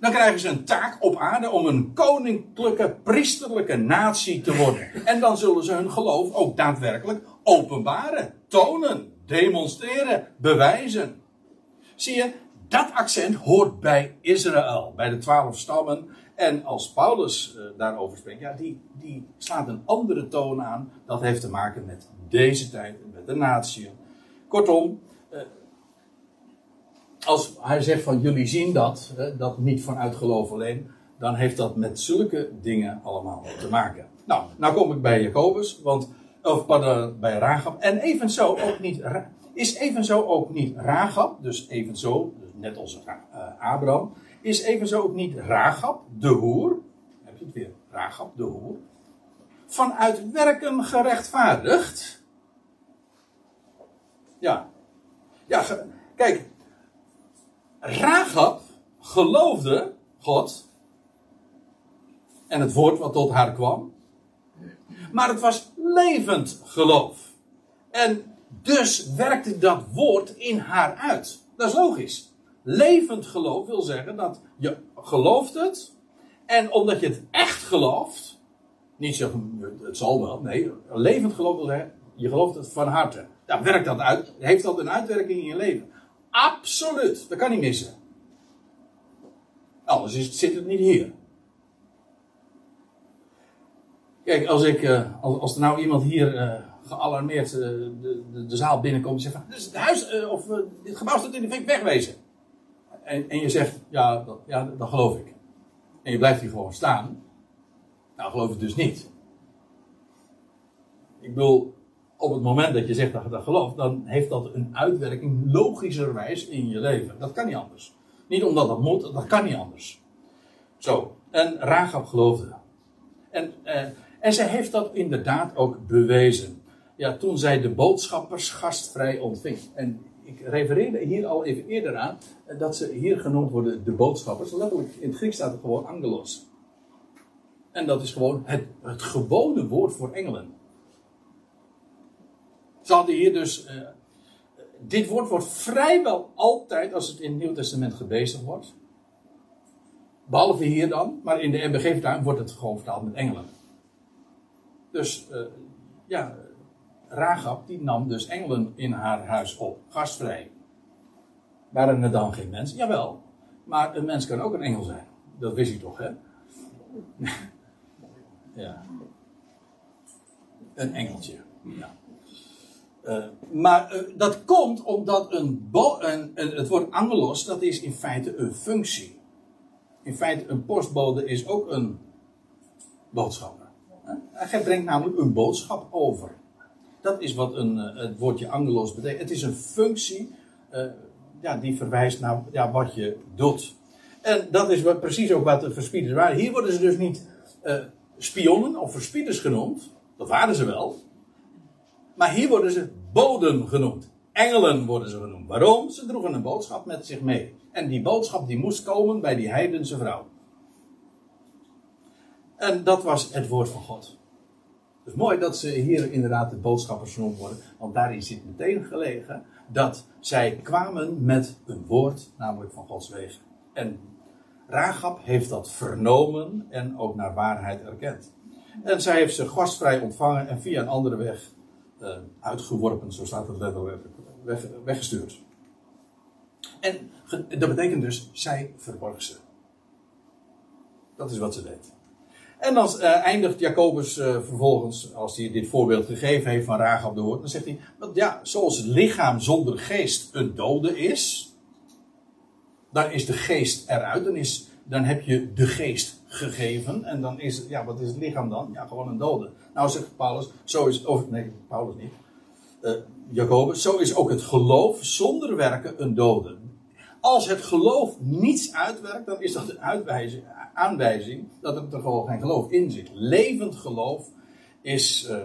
Speaker 1: Dan krijgen ze een taak op aarde om een koninklijke, priesterlijke natie te worden. En dan zullen ze hun geloof ook daadwerkelijk openbaren, tonen, demonstreren, bewijzen. Zie je, dat accent hoort bij Israël, bij de twaalf stammen. En als Paulus uh, daarover spreekt, ja, die, die slaat een andere toon aan. Dat heeft te maken met deze tijd, met de natie. Kortom, als hij zegt van jullie zien dat, dat niet vanuit geloof alleen, dan heeft dat met zulke dingen allemaal te maken. Nou, nou kom ik bij Jacobus, want, of pardon, bij Ragab. En evenzo ook niet, is evenzo ook niet Ragab, dus evenzo, dus net als uh, Abraham, is evenzo ook niet Ragab, de hoer, heb je het weer, Rahab de hoer, vanuit werken gerechtvaardigd. Ja. Ja, kijk. Rahab geloofde God en het woord wat tot haar kwam. Maar het was levend geloof. En dus werkte dat woord in haar uit. Dat is logisch. Levend geloof wil zeggen dat je gelooft het. En omdat je het echt gelooft. Niet zeggen, het zal wel. Nee, levend geloof wil zeggen, je gelooft het van harte. Ja, werkt dat uit? Heeft dat een uitwerking in je leven? Absoluut. Dat kan niet missen. Anders is, zit het niet hier. Kijk, als, ik, uh, als, er nou iemand hier uh, gealarmeerd uh, de, de, de, zaal binnenkomt en zegt van, het huis, of dit gebouw staat in de fik, wegwezen. En, en je zegt, ja dat, ja, dat geloof ik. En je blijft hier gewoon staan. Nou, geloof ik dus niet. Ik bedoel, op het moment dat je zegt dat je dat gelooft, dan heeft dat een uitwerking logischerwijs in je leven. Dat kan niet anders. Niet omdat dat moet, dat kan niet anders. Zo, en Rahab geloofde. En, eh, en zij heeft dat inderdaad ook bewezen. Ja, toen zij de boodschappers gastvrij ontving. En ik refereerde hier al even eerder aan eh, dat ze hier genoemd worden de boodschappers. Letterlijk, in het Grieks staat het gewoon angelos. En dat is gewoon het, het gewone woord voor engelen. Ze hier dus. Uh, dit woord wordt vrijwel altijd, als het in het Nieuw Testament gebezigd wordt. Behalve hier dan, maar in de MBG-vertaling wordt het gewoon vertaald met engelen. Dus uh, ja, Ragab die nam dus engelen in haar huis op, gastvrij. Waren er dan geen mensen? Jawel, maar een mens kan ook een engel zijn. Dat wist je toch, hè? ja. Een engeltje. Ja. Uh, maar uh, dat komt omdat een, een, het woord angelos, dat is in feite een functie. In feite, een postbode is ook een boodschapper. Hij brengt namelijk een boodschap over. Dat is wat een, het woordje angelos betekent. Het is een functie ja, die verwijst naar ja, wat je doet. En dat is wat, precies ook wat de verspieders waren. Hier worden ze dus niet spionnen of verspieders genoemd. Dat waren ze wel. Maar hier worden ze boden genoemd. Engelen worden ze genoemd. Waarom? Ze droegen een boodschap met zich mee. En die boodschap die moest komen bij die heidense vrouw. En dat was het woord van God. Is mooi dat ze hier inderdaad de boodschappers genoemd worden. Want daarin zit meteen gelegen dat zij kwamen met een woord, namelijk van Gods wegen. En Ragab heeft dat vernomen en ook naar waarheid erkend. En zij heeft ze gastvrij ontvangen en via een andere weg uh, uitgeworpen, zo staat het letterlijk, weg, weggestuurd. En dat betekent dus, zij verborg ze. Dat is wat ze deed. En dan uh, eindigt Jacobus uh, vervolgens, als hij dit voorbeeld gegeven heeft van Rahab de Hoort, dan zegt hij, dat ja, zoals het lichaam zonder geest een dode is, dan is de geest eruit, dan, is, dan heb je de geest gegeven, en dan is, ja, wat is het lichaam dan? Ja, gewoon een dode. Nou zegt Paulus, zo is, of nee, Paulus niet, uh, Jacobus, zo is ook het geloof zonder werken een dode. Als het geloof niets uitwerkt, dan is dat een uitwijzing, aanwijzing dat er gewoon geen geloof in zit. Levend geloof is uh,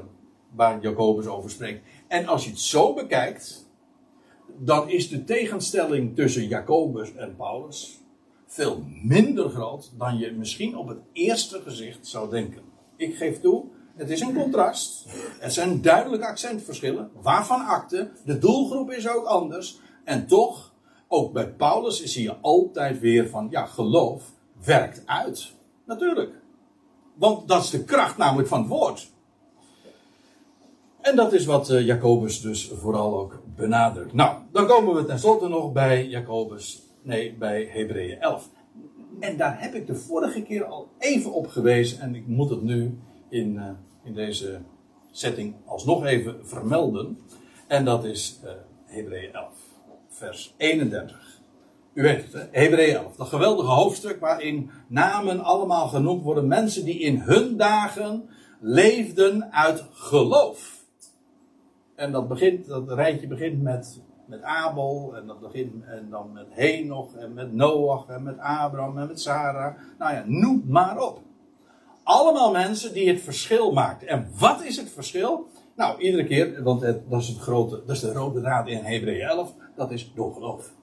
Speaker 1: waar Jacobus over spreekt. En als je het zo bekijkt, dan is de tegenstelling tussen Jacobus en Paulus veel minder groot dan je misschien op het eerste gezicht zou denken. Ik geef toe, het is een contrast. Het zijn duidelijke accentverschillen. Waarvan akte? De doelgroep is ook anders. En toch, ook bij Paulus zie je altijd weer van, ja, geloof werkt uit. Natuurlijk. Want dat is de kracht namelijk van het woord. En dat is wat uh, Jacobus dus vooral ook benadrukt. Nou, dan komen we tenslotte nog bij Jacobus, nee, bij Hebreeën 11. En daar heb ik de vorige keer al even op gewezen en ik moet het nu in, uh, in deze setting alsnog even vermelden. En dat is uh, Hebreeën 11, vers 31. U weet het, Hebreeën 11. Dat geweldige hoofdstuk waarin namen allemaal genoemd worden. Mensen die in hun dagen leefden uit geloof. En dat, begint, dat rijtje begint met, met Abel. En dat begint en dan met Henoch en met Noach en met Abraham en met Sarah. Nou ja, noem maar op Allemaal mensen die het verschil maakten. En wat is het verschil? Nou, iedere keer, want het, dat is het grote, dat is de rode draad in Hebreeën 11, dat is door geloof.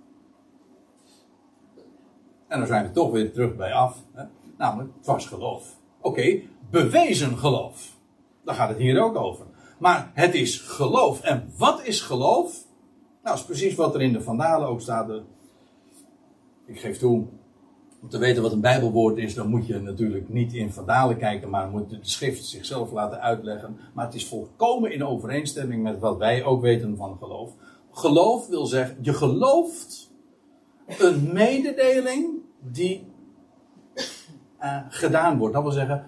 Speaker 1: En dan zijn we toch weer terug bij af. Hè? Namelijk, het was geloof. Oké, bewezen geloof. Daar gaat het hier ook over. Maar het is geloof. En wat is geloof? Nou, is precies wat er in de Vandalen ook staat. Ik geef toe, om te weten wat een Bijbelwoord is, dan moet je natuurlijk niet in Vandalen kijken, maar moet de schrift zichzelf laten uitleggen. Maar het is volkomen in overeenstemming met wat wij ook weten van geloof. Geloof wil zeggen, je gelooft een mededeling die uh, gedaan wordt. Dat wil zeggen,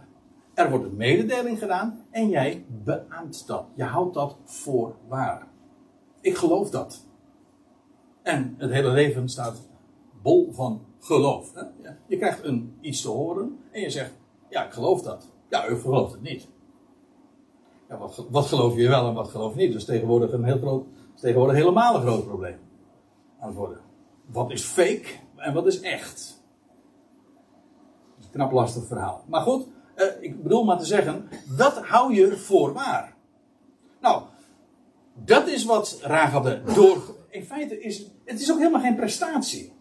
Speaker 1: er wordt een mededeling gedaan en jij beaamt dat. Je houdt dat voor waar. Ik geloof dat. En het hele leven staat bol van geloof. Hè? Je krijgt een, iets te horen en je zegt, ja, ik geloof dat. Ja, u gelooft het niet. Ja, wat, wat geloof je wel en wat geloof je niet? Dat is tegenwoordig een heel groot, tegenwoordig helemaal een groot probleem aan het worden. Wat is fake en wat is echt? Is knap lastig verhaal. Maar goed, eh, ik bedoel maar te zeggen, dat hou je voor waar. Nou, dat is wat Ragab door. In feite is het is ook helemaal geen prestatie.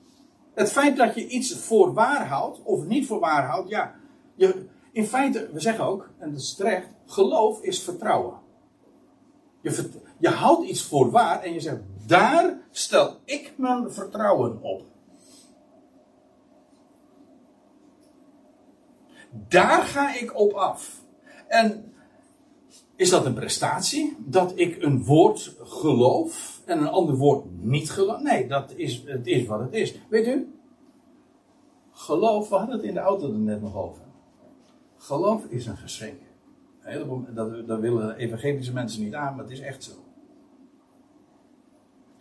Speaker 1: Het feit dat je iets voor waar houdt, of niet voor waar houdt, ja. Je, in feite, we zeggen ook, en dat is terecht, geloof is vertrouwen. Je, je houdt iets voor waar en je zegt, daar stel ik mijn vertrouwen op. Daar ga ik op af. En is dat een prestatie? Dat ik een woord geloof en een ander woord niet geloof? Nee, dat is, het is wat het is. Weet u? Geloof, we hadden het in de auto er net nog over. Geloof is een geschenk. dat, dat willen evangelische mensen niet aan, maar het is echt zo.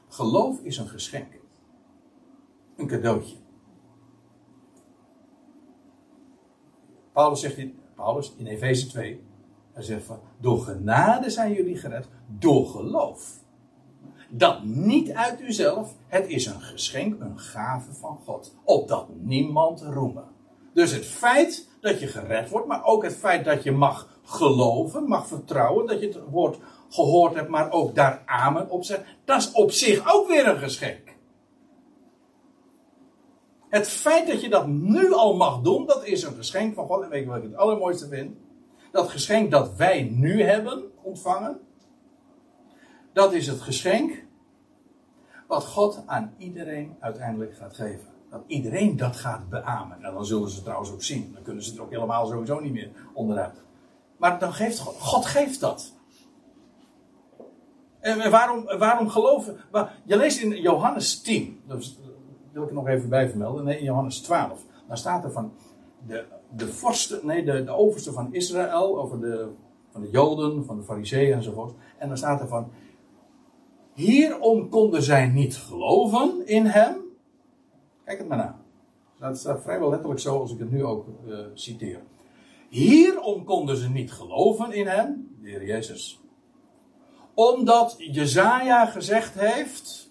Speaker 1: Geloof is een geschenk. Een cadeautje. Paulus zegt in, Paulus in Efeze 2, hij zegt van, door genade zijn jullie gered, door geloof. Dat niet uit uzelf, het is een geschenk, een gave van God. Opdat niemand roemen. Dus het feit dat je gered wordt, maar ook het feit dat je mag geloven, mag vertrouwen, dat je het woord gehoord hebt, maar ook daar amen op zegt, dat is op zich ook weer een geschenk. Het feit dat je dat nu al mag doen, dat is een geschenk van God. En weet je wat ik het allermooiste vind? Dat geschenk dat wij nu hebben ontvangen, dat is het geschenk wat God aan iedereen uiteindelijk gaat geven. Dat iedereen dat gaat beamen. En dan zullen ze trouwens ook zien. Dan kunnen ze er ook helemaal sowieso niet meer onderuit. Maar dan geeft God, God geeft dat. En waarom, waarom geloven? Je leest in Johannes 10, dat wil ik er nog even bij vermelden. Nee, in Johannes 12. Daar staat er van de, de vorsten, nee, de, de overste van Israël, over de, van de Joden, van de Fariseeën enzovoort. En dan staat er van, hierom konden zij niet geloven in hem. Kijk het maar na. Dat staat vrijwel letterlijk zo als ik het nu ook uh, citeer. Hierom konden ze niet geloven in hem, de Heer Jezus. Omdat Jezaja gezegd heeft,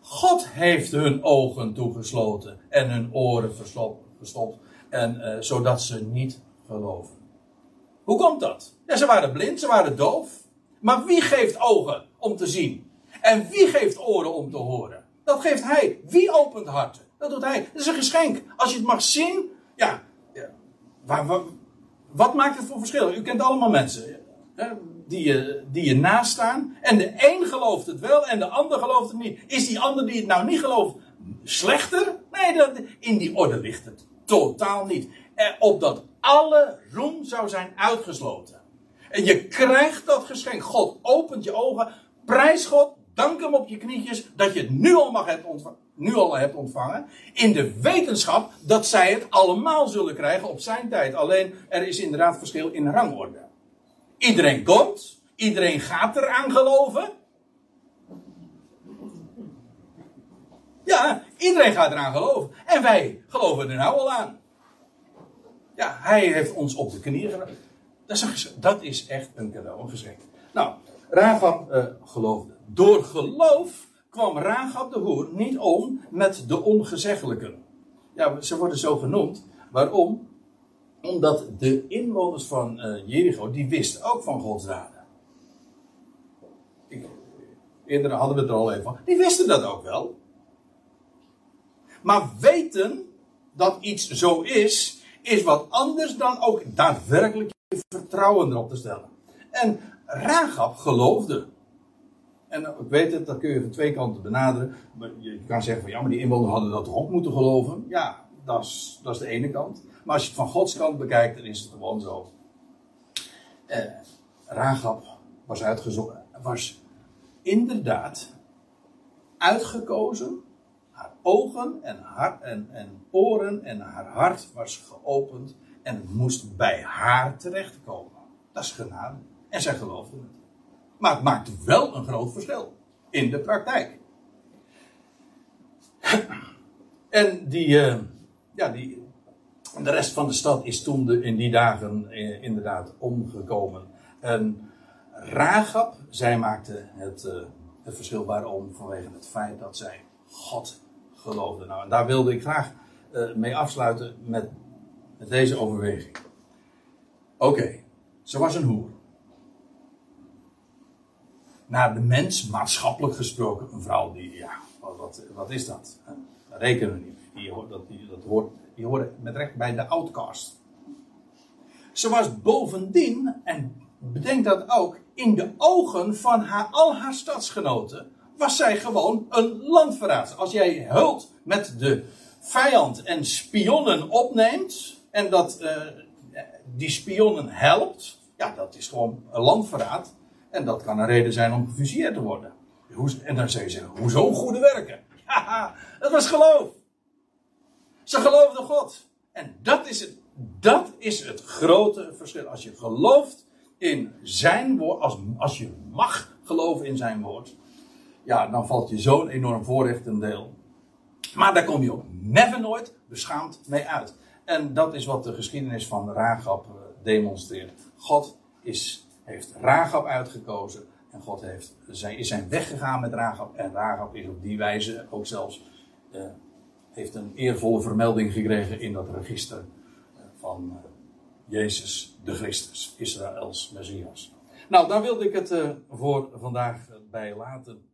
Speaker 1: God heeft hun ogen toegesloten en hun oren verstopt, en, uh, zodat ze niet geloven. Hoe komt dat? Ja, ze waren blind, ze waren doof. Maar wie geeft ogen om te zien? En wie geeft oren om te horen? Dat geeft hij. Wie opent harten? Dat doet hij. Dat is een geschenk. Als je het mag zien, ja. ja waar, wat maakt het voor verschil? U kent allemaal mensen hè, die, je, die je naast staan. En de een gelooft het wel en de ander gelooft het niet. Is die ander die het nou niet gelooft slechter? Nee, dat, in die orde ligt het totaal niet. En opdat alle roem zou zijn uitgesloten. En je krijgt dat geschenk. God opent je ogen. Prijs God. Dank hem op je knietjes dat je het nu al, mag hebt ontvangen, nu al hebt ontvangen. In de wetenschap dat zij het allemaal zullen krijgen op zijn tijd. Alleen er is inderdaad verschil in rangorde. Iedereen komt. Iedereen gaat eraan geloven. Ja, iedereen gaat eraan geloven. En wij geloven er nou al aan. Ja, hij heeft ons op de knieën gedaan. Dat is, dat is echt een cadeau, een. Nou, Rahab uh, geloofde. Door geloof kwam Rahab de hoer niet om met de ongezeggelijken. Ja, ze worden zo genoemd. Waarom? Omdat de inwoners van uh, Jericho, die wisten ook van Gods daden. Ik, eerder hadden we het er al even van. Die wisten dat ook wel. Maar weten dat iets zo is, is wat anders dan ook daadwerkelijk je vertrouwen erop te stellen. En Rahab geloofde. En ik weet het, dat kun je van twee kanten benaderen. Je kan zeggen van ja, maar die inwoners hadden dat toch ook moeten geloven. Ja, dat is, dat is de ene kant. Maar als je het van Gods kant bekijkt, dan is het gewoon zo. Eh, Rahab was uitgezocht, was inderdaad uitgekozen. Haar ogen en, haar, en, en oren en haar hart was geopend. En het moest bij haar terechtkomen. Dat is genade. En zij geloofde het. Maar het maakt wel een groot verschil. In de praktijk. En die, uh, ja, die, de rest van de stad is toen de, in die dagen eh, inderdaad omgekomen. En Ragab, zij maakte het, uh, het verschil waarom vanwege het feit dat zij God geloofde. Nou, en daar wilde ik graag mee afsluiten met, met deze overweging. Oké, ze was een hoer naar de mens, maatschappelijk gesproken, een vrouw die, ja, wat, wat, is dat? Dat rekenen we niet. Die, dat, die, dat hoort, die horen met recht bij de outcast. Ze was bovendien, en bedenk dat ook, in de ogen van haar, al haar stadsgenoten, was zij gewoon een landverraad. Als jij hult met de vijand en spionnen opneemt, en dat uh, die spionnen helpt, ja, dat is gewoon een landverraad. En dat kan een reden zijn om gefusilleerd te worden. En dan zeggen ze, hoezo goede werken? Ja, dat was geloof. Ze geloofden God. En dat is, het, dat is het grote verschil. Als je gelooft in zijn woord, als, als je mag geloven in zijn woord, ja, dan valt je zo'n enorm voorrecht een deel. Maar daar kom je ook never nooit beschaamd mee uit. En dat is wat de geschiedenis van Raagap eh, demonstreert. God is heeft Ragab uitgekozen. En God heeft, zij is zijn weggegaan met Ragab. En Ragab is op die wijze ook zelfs, uh, heeft een eervolle vermelding gekregen in dat register uh, van uh, Jezus de Christus, Israëls Messias. Nou, daar wilde ik het voor vandaag bij laten.